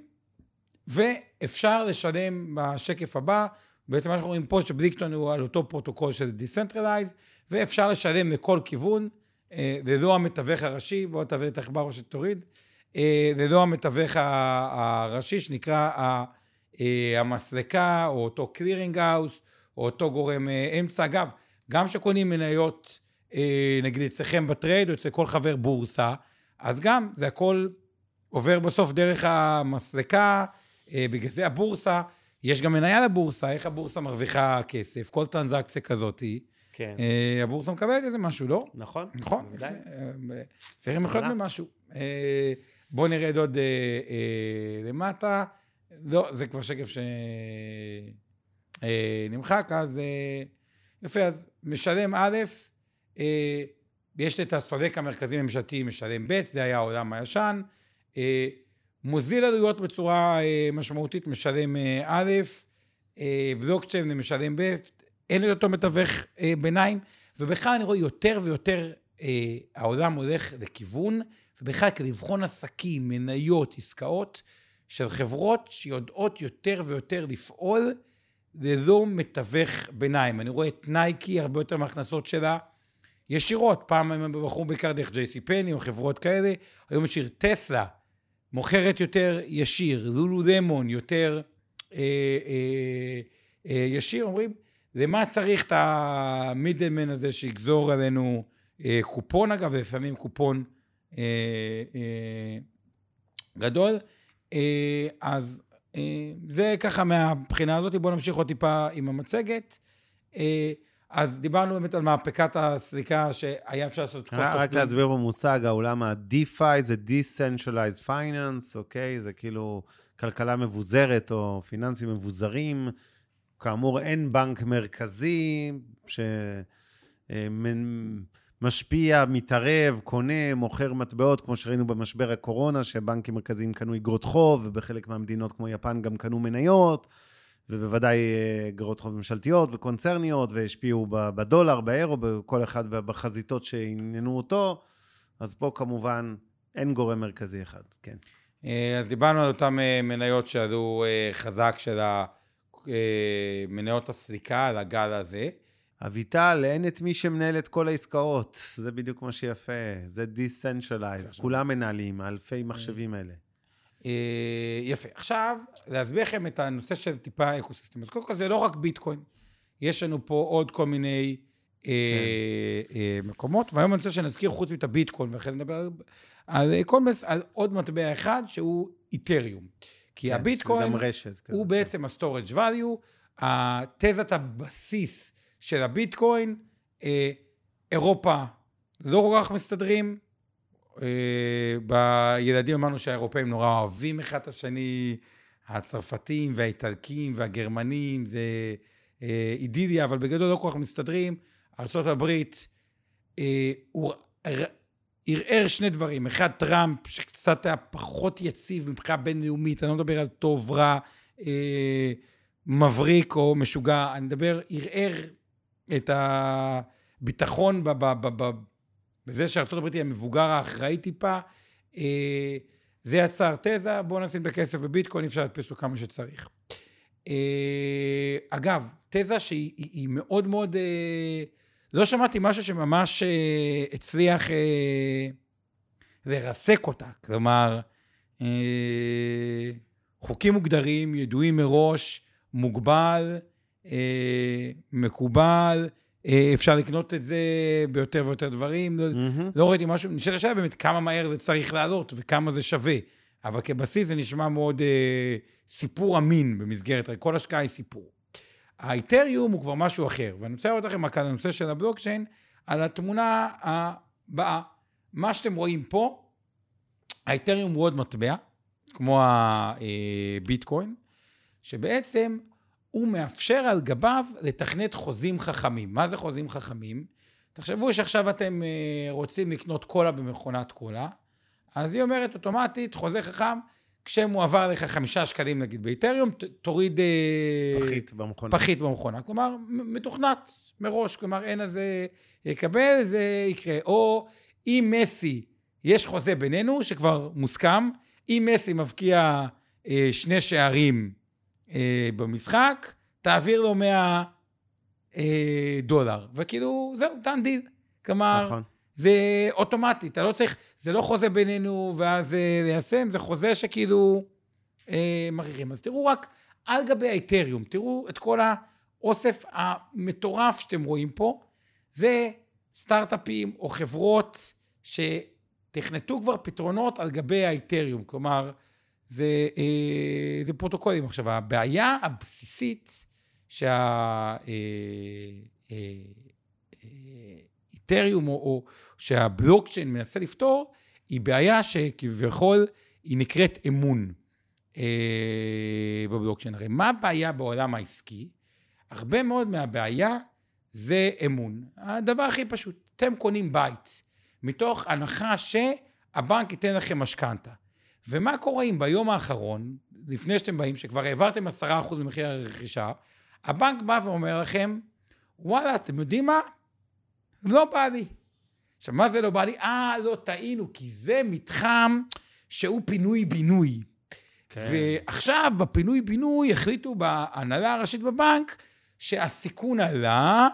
ואפשר לשלם בשקף הבא, בעצם מה שאנחנו רואים פה, שביטקוין הוא על אותו פרוטוקול של decentralized, ואפשר לשלם לכל כיוון, ללא המתווך הראשי, בואו תעביר את העכבר או שתוריד, ללא המתווך הראשי, שנקרא המסלקה, או אותו clearing house, או אותו גורם אה, אמצע. אגב, גם כשקונים מניות, אה, נגיד אצלכם בטרייד, או אצל כל חבר בורסה, אז גם זה הכל עובר בסוף דרך המסלקה, אה, בגלל זה הבורסה, יש גם מניה לבורסה, איך הבורסה מרוויחה כסף, כל טרנזקציה כזאתי, כן. אה, הבורסה מקבלת איזה משהו, לא? נכון? נכון, אה, צריכים לחיות. אה, בואו נרד עוד אה, אה, למטה. לא, זה כבר שקף שנמחק, אז אה, יפה, אז משלם א', אה, יש את הסולק המרכזי הממשלתי משלם ב', זה היה העולם הישן. אה, מוזיל עלויות בצורה אה, משמעותית, משלם אה, א', אה, בלוקצ'יין משלם ב', אין את אותו מתווך אה, ביניים, ובכלל אני רואה יותר ויותר אה, העולם הולך לכיוון, ובכלל כדי לבחון עסקים, מניות, עסקאות, של חברות שיודעות יותר ויותר לפעול ללא מתווך ביניים. אני רואה את נייקי, הרבה יותר מההכנסות שלה ישירות. פעם הם בחרו בעיקר דרך ג'ייסי פני או חברות כאלה, היום ישיר טסלה, מוכרת יותר ישיר, לולו למון יותר אה, אה, אה, ישיר, אומרים, למה צריך את המידלמן הזה שיגזור עלינו אה, קופון, אגב, ולפעמים קופון אה, אה, גדול. אה, אז אה, זה ככה מהבחינה הזאת, בואו נמשיך עוד טיפה עם המצגת. אה, אז דיברנו באמת על מהפכת הסליקה שהיה אפשר לעשות את רק רק להסביר במושג, העולם ה-DeFi זה Decentralized Finance, אוקיי? זה כאילו כלכלה מבוזרת או פיננסים מבוזרים. כאמור, אין בנק מרכזי שמשפיע, מתערב, קונה, מוכר מטבעות, כמו שראינו במשבר הקורונה, שבנקים מרכזיים קנו אגרות חוב, ובחלק מהמדינות כמו יפן גם קנו מניות, ובוודאי אה, אגרות חוב ממשלתיות וקונצרניות, והשפיעו בדולר, באירו, בכל אחד בחזיתות שעניינו אותו. אז פה כמובן אין גורם מרכזי אחד, כן. אה, אז דיברנו על אותן אה, מניות שעלו חזק של מניות הסליקה, על הגל הזה. אביטל, אין את מי שמנהל את כל העסקאות. זה בדיוק מה שיפה. זה Decentralized. כולם מנהלים, האלפי מחשבים האלה. אה, יפה. עכשיו, להסביר לכם את הנושא של טיפה אקוסיסטם. אז קודם כל זה לא רק ביטקוין, יש לנו פה עוד כל מיני אה, אה, מקומות, והיום אני רוצה שנזכיר חוץ מאת הביטקוין, ואחרי זה נדבר על- קומבס, על עוד מטבע אחד שהוא איתריום. כי כן, הביטקוין רשת. הוא בעצם ה-storage value, התזת הבסיס של הביטקוין, אה, אירופה לא כל כך מסתדרים. אה, בילדים אמרנו שהאירופאים נורא אוהבים אחד את השני, הצרפתים והאיטלקים והגרמנים, זה אה, אידיליה, אבל בגדול לא כל כך מסתדרים. ארה"ב, הוא ערער שני דברים. אחד, טראמפ, שקצת היה פחות יציב מבחינה בינלאומית, אני לא מדבר על טוב, רע, אה, מבריק או משוגע, אני מדבר, ערער את הביטחון בזה הברית היא המבוגר האחראי טיפה. אה, זה יצר תזה, בואו נשים את הכסף בביטקוין, אפשר להדפיס אותו כמה שצריך. אה, אגב, תזה שהיא היא, היא מאוד מאוד... אה, לא שמעתי משהו שממש הצליח לרסק אותה. כלומר, חוקים מוגדרים, ידועים מראש, מוגבל, מקובל, אה, אפשר לקנות את זה ביותר ויותר דברים. לא, מהמם. לא ראיתי משהו, נשאל השאלה באמת כמה מהר זה צריך לעלות וכמה זה שווה. אבל כבסיס זה נשמע מאוד אה, סיפור אמין במסגרת, כל השקעה היא סיפור. האיתריום הוא כבר משהו אחר, ואני רוצה לראות לכם רק על הנושא של הבלוקצ'יין, על התמונה הבאה. מה שאתם רואים פה, האיתריום הוא עוד מטבע, כמו הביטקוין, שבעצם הוא מאפשר על גביו לתכנת חוזים חכמים. מה זה חוזים חכמים? תחשבו שעכשיו אתם אה, רוצים לקנות קולה במכונת קולה, אז היא אומרת אוטומטית, חוזה חכם, כשמועבר לך חמישה שקלים נגיד באיתריום, תוריד... אה, פחית במכונה. פחית במכונה. כלומר, מתוכנת מראש, כלומר, אין על זה יקבל, זה יקרה. או אם מסי, יש חוזה בינינו שכבר מוסכם, אם מסי מבקיע אה, שני שערים אה, במשחק, תעביר לו 100 אה, דולר. וכאילו, זהו, דן דיל. כלומר, נכון. זה אוטומטי, אתה לא צריך, זה לא חוזה בינינו ואז אה, ליישם, זה חוזה שכאילו אה, מכריחים. אז תראו רק על גבי האיתריום, תראו את כל האוסף המטורף שאתם רואים פה, זה סטארט-אפים או חברות שתכנתו כבר פתרונות על גבי האיתריום, כלומר, זה, אה, זה פרוטוקולים. עכשיו, הבעיה הבסיסית שה... אה, אה, אה, או, או שהבלוקצ'יין מנסה לפתור, היא בעיה שכביכול היא נקראת אמון אה, בבלוקצ'יין. הרי מה הבעיה בעולם העסקי? הרבה מאוד מהבעיה זה אמון. הדבר הכי פשוט, אתם קונים בית, מתוך הנחה שהבנק ייתן לכם משכנתה. ומה קורה אם ביום האחרון, לפני שאתם באים, שכבר העברתם 10% ממחיר הרכישה, הבנק בא ואומר לכם, וואלה, אתם יודעים מה? לא בא לי. עכשיו, מה זה לא בא לי? אה, לא, טעינו, כי זה מתחם שהוא פינוי-בינוי. כן. ועכשיו, בפינוי-בינוי, החליטו בהנהלה הראשית בבנק שהסיכון עלה,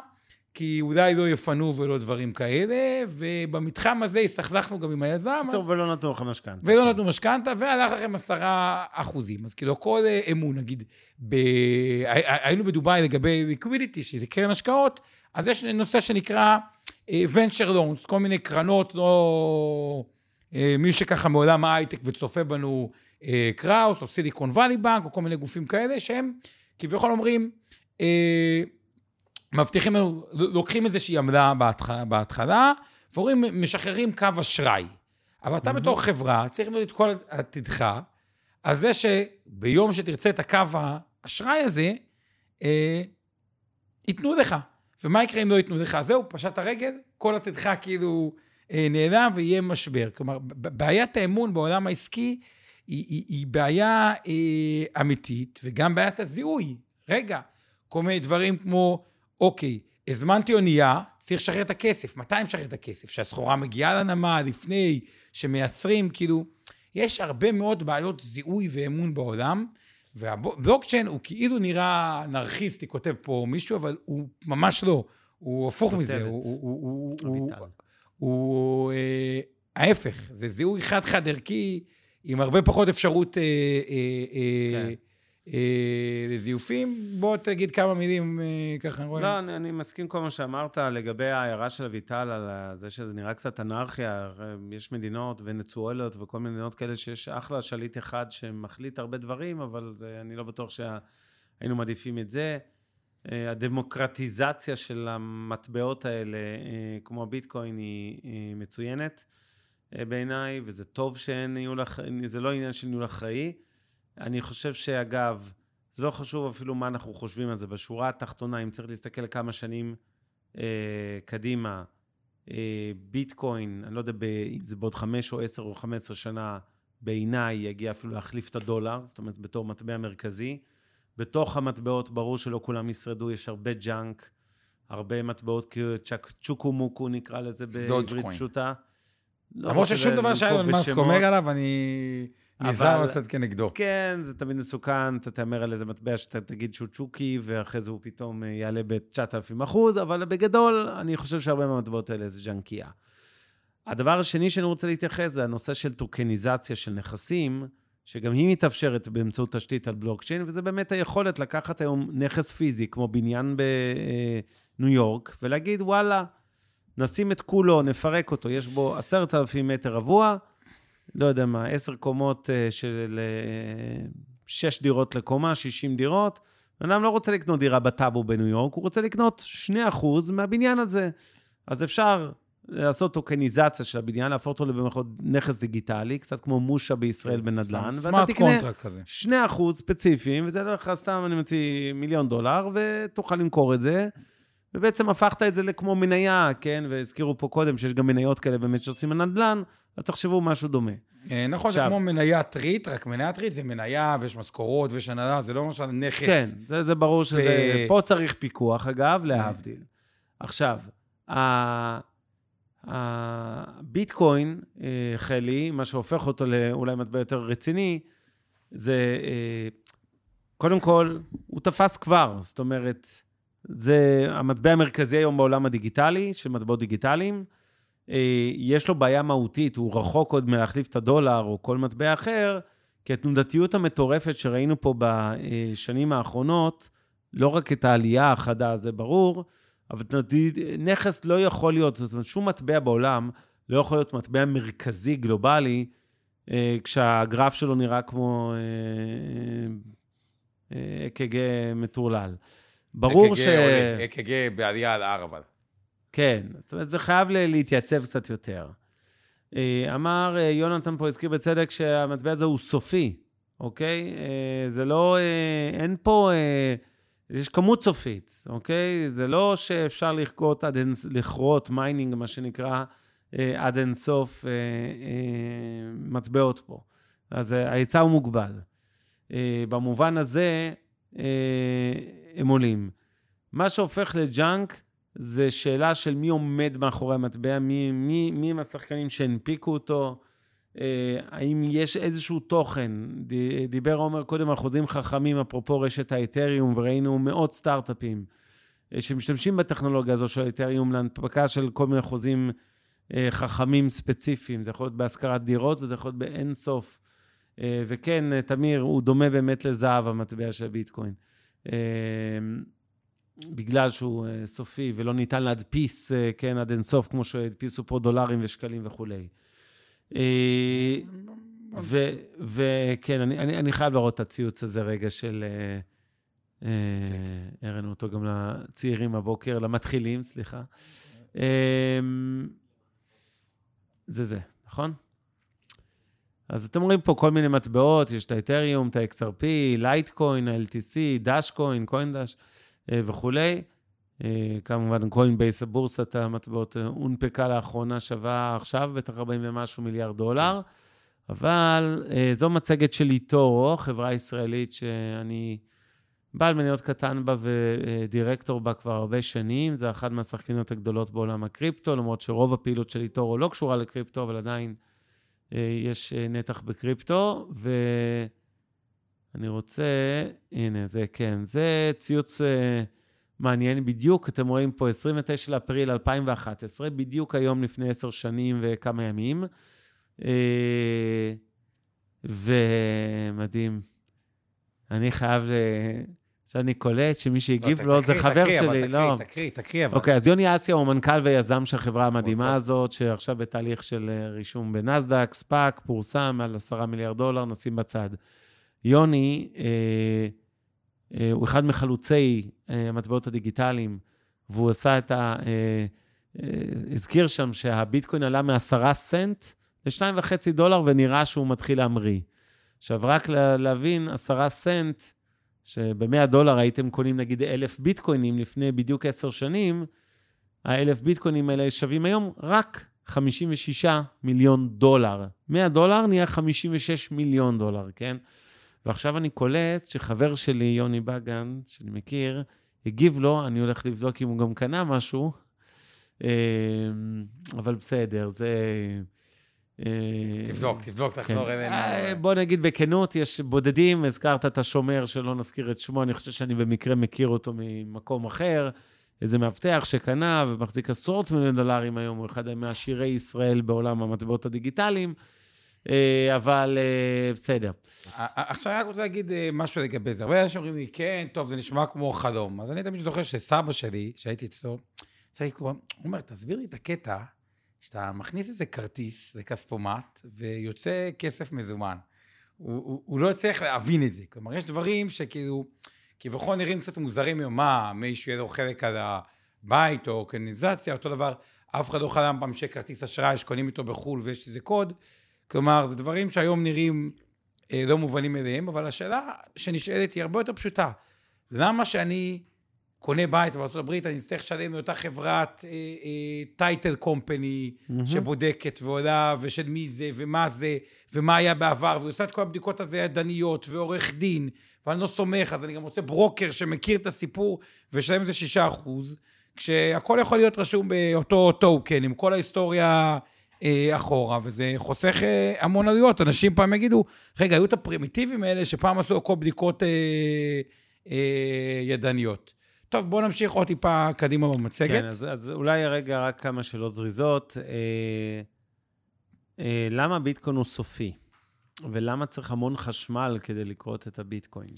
כי אולי לא יפנו ולא דברים כאלה, ובמתחם הזה הסתכסכנו גם עם היזם. בקיצור, ולא נתנו לך משכנתה. ולא נתנו משכנתה, והלך לכם עשרה אחוזים. אז כאילו, כל אה, אמון, נגיד, ב... הי- היינו בדובאי לגבי ליקווידיטי, שזה קרן השקעות, אז יש נושא שנקרא אה, venture loans, כל מיני קרנות, לא... אה, מי שככה מעולם ההייטק וצופה בנו, קראוס, או סיליקון וואלי בנק, או כל מיני גופים כאלה, שהם כביכול אומרים, מבטיחים לוקחים איזושהי עמלה בהתח- בהתחלה, ואומרים, משחררים קו אשראי. אבל אתה בתור חברה צריך לבנות את כל עתידך על זה שביום שתרצה את הקו האשראי הזה, אה, ייתנו לך. ומה יקרה אם לא ייתנו לך? זהו, פשט הרגל, כל עתידך כאילו אה, נעלם ויהיה משבר. כלומר, בעיית האמון בעולם העסקי היא, היא, היא בעיה אה, אמיתית, וגם בעיית הזיהוי. רגע, כל מיני דברים כמו, אוקיי, הזמנתי אונייה, צריך לשחרר את הכסף. מתי אני משחרר את הכסף? שהסחורה מגיעה לנמל, לפני, שמייצרים, כאילו... יש הרבה מאוד בעיות זיהוי ואמון בעולם, והבלוקצ'יין הוא כאילו נראה אנרכיסטי, כותב פה מישהו, אבל הוא ממש לא. הוא הפוך כותבת. מזה, הוא, הוא, הוא, הוא, אביטל. הוא, הוא אה, ההפך, זה זיהוי חד-חד ערכי, עם הרבה פחות אפשרות אה, אה, אה, כן. אה, לזיופים. בוא תגיד כמה מילים אה, ככה, רואה. לא, אני, אני מסכים כל מה שאמרת לגבי ההערה של אביטל על זה שזה נראה קצת אנרכיה. יש מדינות, ונצואלות וכל מיני מדינות כאלה שיש אחלה שליט אחד שמחליט הרבה דברים, אבל זה, אני לא בטוח שהיינו מעדיפים את זה. אה, הדמוקרטיזציה של המטבעות האלה, כמו הביטקוין, היא, מצוינת בעיניי, וזה טוב שאין ניהול אחראי, זה לא עניין של ניהול אחראי. אני חושב שאגב, זה לא חשוב אפילו מה אנחנו חושבים על זה. בשורה התחתונה, אם צריך להסתכל כמה שנים אה, קדימה, אה, ביטקוין, אני לא יודע ב, אם זה בעוד חמש או עשר או חמש עשרה שנה, בעיניי יגיע אפילו להחליף את הדולר, זאת אומרת בתור מטבע מרכזי, בתוך המטבעות, ברור שלא כולם ישרדו, יש הרבה junk, הרבה מטבעות צ'וקו מוקו נקרא לזה בעברית פשוטה. לא למרות ששום דבר שאילון מאסק אומר עליו, אני נזהר לצאת כנגדו. כן, זה תמיד מסוכן, אתה תאמר על איזה מטבע שאתה תגיד שהוא צ'וקו, ואחרי זה הוא פתאום יעלה ב-9,000 אחוז, אבל בגדול, אני חושב שהרבה מהמטבעות האלה זה ג'אנקייה. הדבר השני שאני רוצה להתייחס זה הנושא של טוקניזציה של נכסים, שגם היא מתאפשרת באמצעות תשתית על בלוקצ'יין, וזה באמת היכולת לקחת היום נכס פיזי, כמו בניין בניו יורק, ולהגיד, וואלה, נשים את כולו, נפרק אותו, יש בו עשרת אלפים מטר רבוע, לא יודע מה, עשר קומות אה, של אה, שש דירות לקומה, שישים דירות. בן אדם לא רוצה לקנות דירה בטאבו בניו יורק, הוא רוצה לקנות 2% מהבניין הזה. אז אפשר לעשות טוקניזציה של הבניין, להפוך אותו לבמירכאות נכס דיגיטלי, קצת כמו מושה בישראל בנדל"ן, ואתה תקנה 2 אחוז ספציפיים, וזה לך סתם, אני מציע, מיליון דולר, ותוכל למכור את זה, ובעצם הפכת את זה לכמו מניה, כן? והזכירו פה קודם שיש גם מניות כאלה באמת שעושים בנדל"ן, אז תחשבו משהו דומה. אה, נכון, זה כמו מניית ריט, רק מניית ריט זה מניה ויש משכורות ויש הנהלה, זה לא למשל נכס. כן, זה, זה ברור שזה... פה צריך פיקוח, אגב, להבדיל. עכשיו, הביטקוין, אה, חלי, מה שהופך אותו לאולי מטבע יותר רציני, זה, אה, קודם כל, הוא תפס כבר, זאת אומרת, זה המטבע המרכזי היום בעולם הדיגיטלי, של מטבעות דיגיטליים. אה, יש לו בעיה מהותית, הוא רחוק עוד מלהחליף את הדולר או כל מטבע אחר, כי התנודתיות המטורפת שראינו פה בשנים האחרונות, לא רק את העלייה החדה, זה ברור, אבל נכס לא יכול להיות, זאת אומרת, שום מטבע בעולם לא יכול להיות מטבע מרכזי, גלובלי, אה, כשהגרף שלו נראה כמו אק"ג מטורלל. ברור ש... אק"ג בעלייה על הר, אבל. כן, זאת אומרת, זה חייב להתייצב קצת יותר. אה, אמר אה, יונתן פה, הזכיר בצדק, שהמטבע הזה הוא סופי, אוקיי? זה לא, אין פה... יש כמות סופית, אוקיי? זה לא שאפשר לחכות עד אין, לכרות mining, מה שנקרא, אה, עד אין סוף אה, אה, מטבעות פה. אז ההיצע הוא מוגבל. במובן הזה, הם עולים. מה שהופך לג'אנק זה שאלה של מי עומד מאחורי המטבע, מי, מי, מי הם השחקנים שהנפיקו אותו, אה, האם יש איזשהו תוכן? דיבר עומר קודם על חוזים חכמים, אפרופו רשת האתריום, וראינו מאות סטארט-אפים אה, שמשתמשים בטכנולוגיה הזו של האתריום להנפקה של כל מיני חוזים אה, חכמים ספציפיים. זה יכול להיות בהשכרת דירות וזה יכול להיות באין סוף. וכן, תמיר, הוא דומה באמת לזהב, המטבע של ביטקוין. בגלל שהוא סופי ולא ניתן להדפיס, כן, עד אין סוף, כמו שהדפיסו פה דולרים ושקלים וכולי. אה, וכן, אני חייב להראות את הציוץ הזה רגע של... אה, אה, הראינו אותו גם לצעירים הבוקר, למתחילים, סליחה. זה זה, נכון? אז אתם רואים פה כל מיני מטבעות, יש את האתריום, את ה-XRP, לייטקוין, ה-LTC, דאשקוין, קוינדאש וכולי. אה, כמובן, קוינבייס, הבורסת המטבעות, אה, הונפקה לאחרונה, שווה עכשיו בטח 40 ומשהו מיליארד דולר. אבל אה, זו מצגת של איטורו, חברה ישראלית שאני בעל מניות קטן בה ודירקטור בה כבר הרבה שנים. זה אחת מהשחקניות הגדולות בעולם הקריפטו, למרות שרוב הפעילות של איטורו לא קשורה לקריפטו, אבל עדיין יש נתח בקריפטו. ואני רוצה, הנה, זה כן, זה ציוץ... מעניין בדיוק, אתם רואים פה 29 לאפריל 2011, בדיוק היום לפני עשר שנים וכמה ימים. אה, ומדהים. אני חייב, שאני קולט שמי שהגיב לא, לו זה חבר תקריא, שלי, אבל לא. תקריא, תקריא, תקריא, אבל. אוקיי, אז יוני אסיה הוא מנכ"ל ויזם של החברה המדהימה הזאת, שעכשיו בתהליך של אה, רישום בנסדק, SPAC, פורסם על עשרה מיליארד דולר, נשים בצד. יוני, אה, אה, הוא אחד מחלוצי אה, המטבעות הדיגיטליים, והוא עשה את ה... אה, הזכיר שם שהביטקוין עלה מעשרה סנט לשניים וחצי דולר, ונראה שהוא מתחיל להמריא. עכשיו, רק להבין, עשרה סנט, שב-100 דולר הייתם קונים נגיד אלף ביטקוינים לפני בדיוק עשר שנים, האלף ביטקוינים האלה שווים היום רק 56 מיליון דולר. 100 דולר נהיה 56 מיליון דולר, כן? ועכשיו אני קולט שחבר שלי, יוני בגן, שאני מכיר, הגיב לו, אני הולך לבדוק אם הוא גם קנה משהו, אה, אבל בסדר, זה... אה, תבדוק, תבדוק, תחזור כן. אלינו. אה, בוא נגיד בכנות, יש בודדים, הזכרת את השומר, שלא נזכיר את שמו, אני חושב שאני במקרה מכיר אותו ממקום אחר. איזה מאבטח שקנה ומחזיק עשרות מיליון דולרים היום, הוא אחד מעשירי ישראל בעולם המטבעות הדיגיטליים, אה, אבל בסדר. עכשיו אני רק רוצה להגיד משהו לגבי זה. הרבה אנשים אומרים לי, כן, טוב, זה נשמע כמו חלום. אז אני תמיד זוכר שסבא שלי, שהייתי אצלו, הוא אומר, תסביר לי את הקטע שאתה מכניס איזה כרטיס לכספומט ויוצא כסף מזומן. הוא, הוא, הוא לא הצליח להבין את זה. כלומר, יש דברים שכאילו, כביכול נראים קצת מוזרים היום, מה, מישהו יהיה לו חלק על הבית או אורגניזציה, אותו דבר, אף אחד לא חלם פעם שיהיה כרטיס אשראי שקונים איתו בחו"ל ויש איזה קוד. כלומר, זה דברים שהיום נראים אה, לא מובנים מאליהם, אבל השאלה שנשאלת היא הרבה יותר פשוטה. למה שאני קונה בית בארצות הברית, אני אצטרך לשלם לאותה חברת טייטל קומפני שבודקת ועולה, ושל מי זה, ומה זה, ומה היה בעבר, ועושה את כל הבדיקות הזה ידניות, ועורך דין, ואני לא סומך, אז אני גם רוצה ברוקר שמכיר את הסיפור, ושלם את זה שישה אחוז, כשהכל יכול להיות רשום באותו טוקן, עם כל ההיסטוריה אה, אחורה, וזה חוסך אה, המון עלויות. אנשים פעם יגידו, רגע, היו את הפרימיטיבים האלה שפעם עשו הכל בדיקות אה, אה, ידניות. טוב, בואו נמשיך עוד טיפה קדימה במצגת. כן, אז, אז אולי רגע רק כמה שאלות זריזות. אה, אה, למה ביטקוין הוא סופי? ולמה צריך המון חשמל כדי לקרות את הביטקוין?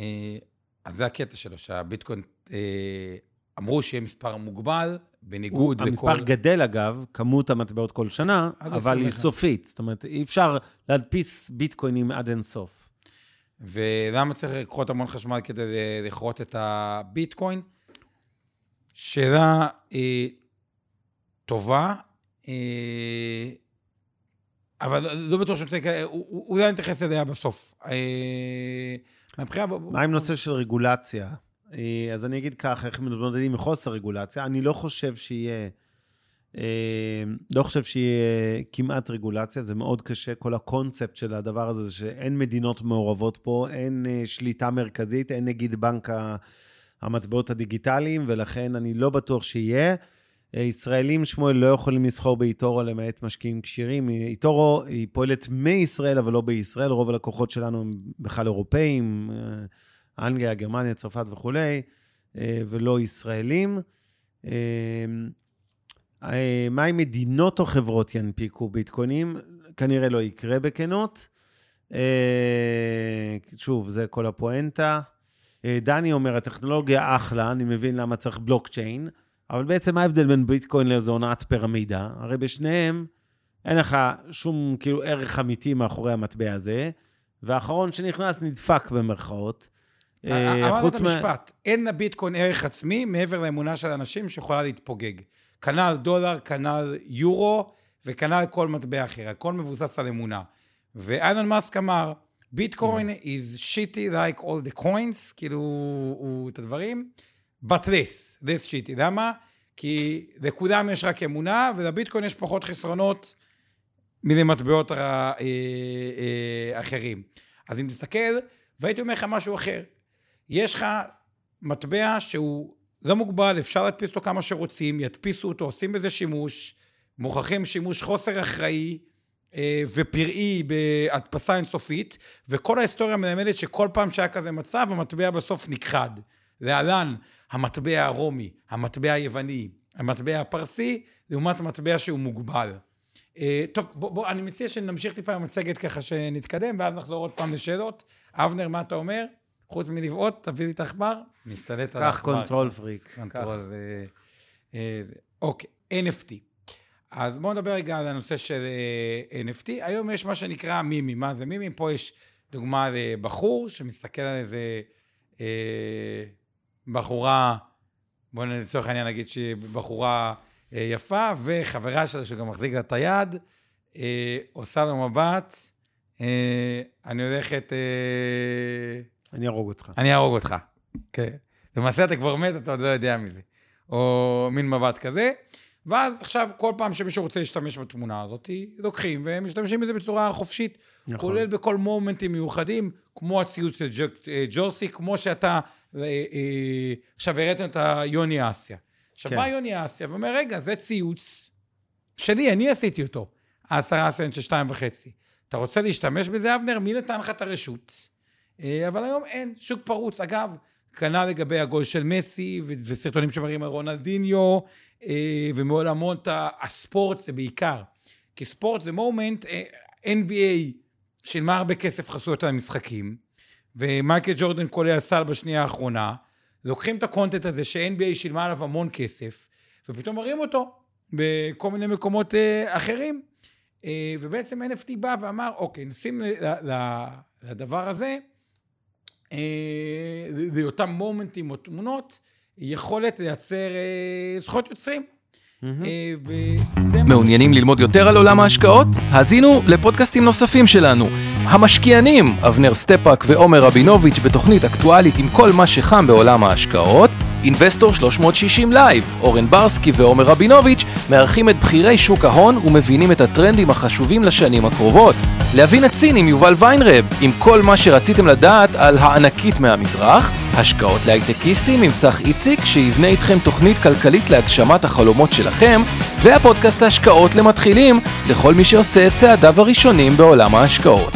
אה, אז זה הקטע שלו, שהביטקוין, אה, אמרו שיהיה מספר מוגבל, בניגוד הוא, לכל... המספר גדל, אגב, כמות המטבעות כל שנה, אבל היא 21. סופית. זאת אומרת, אי אפשר להדפיס ביטקוינים עד אינסוף. ולמה צריך לקחות המון חשמל כדי לכרות את הביטקוין? שאלה אה, טובה, אה, אבל לא בטוח שאני רוצה, אולי נתייחס אליה בסוף. אה, מהבחינה... מה עם נושא של רגולציה? אה, אז אני אגיד ככה, איך מתמודדים עם חוסר רגולציה. אני לא חושב שיהיה, אה, לא חושב שיהיה כמעט רגולציה, זה מאוד קשה. כל הקונספט של הדבר הזה זה שאין מדינות מעורבות פה, אין אה, שליטה מרכזית, אין נגיד בנק המטבעות הדיגיטליים, ולכן אני לא בטוח שיהיה. אה, ישראלים, שמואל, לא יכולים לסחור באיטורו למעט משקיעים כשירים. איטורו היא פועלת מישראל, אבל לא בישראל. רוב הלקוחות שלנו הם בכלל אירופאים, אה, אנגליה, גרמניה, צרפת וכולי, אה, ולא ישראלים. אה, מה אם מדינות או חברות ינפיקו ביטקוינים? כנראה לא יקרה בכנות. אה, שוב, זה כל הפואנטה. אה, דני אומר, הטכנולוגיה אחלה, אני מבין למה צריך בלוקצ'יין, אבל בעצם מה ההבדל בין ביטקוין לאיזו הונאת פירמידה? הרי בשניהם אין לך שום כאילו ערך אמיתי מאחורי המטבע הזה, והאחרון שנכנס נדפק במרכאות. אמרת את המשפט, אין לביטקוין ערך עצמי מעבר לאמונה של אנשים שיכולה להתפוגג. כנ"ל דולר, כנ"ל יורו, וכנ"ל כל מטבע אחר. הכל מבוסס על אמונה. ואיילון מאסק אמר, ביטקוין is shitty like all the coins, כאילו, הוא את הדברים, but this, this shitty. למה? כי לכולם יש רק אמונה, ולביטקוין יש פחות חסרונות מלמטבעות ה- אה, אה. אז אם תסתכל, והייתי אומר לך משהו אחר. יש לך מטבע שהוא לא מוגבל, אפשר להדפיס אותו כמה שרוצים, ידפיסו אותו, עושים בזה שימוש, מוכרחים שימוש חוסר אחראי אה, ופראי בהדפסה אינסופית, וכל ההיסטוריה מלמדת שכל פעם שהיה כזה מצב, המטבע בסוף נכחד. להלן המטבע הרומי, המטבע היווני, המטבע הפרסי, לעומת המטבע שהוא מוגבל. אה, טוב, בוא, בוא, אני מציע שנמשיך טיפה עם המצגת ככה שנתקדם, ואז נחזור עוד פעם לשאלות. אבנר, מה אתה אומר? חוץ מלבעוט, תביא לי את העכבר. נשתלט על קח העכבר. control קצת. freak, control זה... אה. אוקיי, NFT. אז בואו נדבר רגע על הנושא של אה, NFT. היום יש מה שנקרא מימי. מה זה מימי? פה יש דוגמה לבחור שמסתכל על איזה אה, בחורה, בואו לצורך העניין נגיד שהיא בחורה אה, יפה, וחברה שלה שגם מחזיק לה את היד, אה, עושה לו מבט, אה, אני הולכת... אני אהרוג אותך. אני אהרוג אותך. כן. למעשה אתה כבר מת, אתה עוד לא יודע מזה. או מין מבט כזה. ואז עכשיו, כל פעם שמישהו רוצה להשתמש בתמונה הזאת, לוקחים ומשתמשים בזה בצורה חופשית. נכון. כולל בכל מומנטים מיוחדים, כמו הציוץ של אה, ג'וסי, כמו שאתה אה, אה, עכשיו הראיתם את היוני אסיה. עכשיו, כן. בא יוני אסיה ואומר, רגע, זה ציוץ שלי, אני עשיתי אותו. העשרה סנט של שתיים וחצי. אתה רוצה להשתמש בזה, אבנר? מי נתן לך את הרשות? אה, אבל היום אין, שוק פרוץ. אגב, כנ"ל לגבי הגול של מסי, וסרטונים שמראים על רונלדיניו, אה, ומעולמות הספורט זה בעיקר. כי ספורט זה מומנט, אה, NBA שילמה הרבה כסף חסויות על המשחקים, ומייקל ג'ורדן קולע סל בשנייה האחרונה, לוקחים את הקונטנט הזה ש-NBA שילמה עליו המון כסף, ופתאום מראים אותו בכל מיני מקומות אחרים. ובעצם NFT בא ואמר, אוקיי, נשים לדבר הזה, לאותם מומנטים או תמונות, יכולת לייצר אה, זכויות יוצרים. אה. מעוניינים ללמוד יותר על עולם ההשקעות? האזינו לפודקאסטים נוספים שלנו. המשקיענים, אבנר סטפאק ועומר רבינוביץ' בתוכנית אקטואלית עם כל מה שחם בעולם ההשקעות. Investor 360 Live, אורן ברסקי ועומר רבינוביץ' מארחים את בכירי שוק ההון ומבינים את הטרנדים החשובים לשנים הקרובות. להבין סין עם יובל ויינרב, עם כל מה שרציתם לדעת על הענקית מהמזרח. השקעות להייטקיסטים עם צח איציק, שיבנה איתכם תוכנית כלכלית להגשמת החלומות שלכם, והפודקאסט ההשקעות למתחילים, לכל מי שעושה את צעדיו הראשונים בעולם ההשקעות.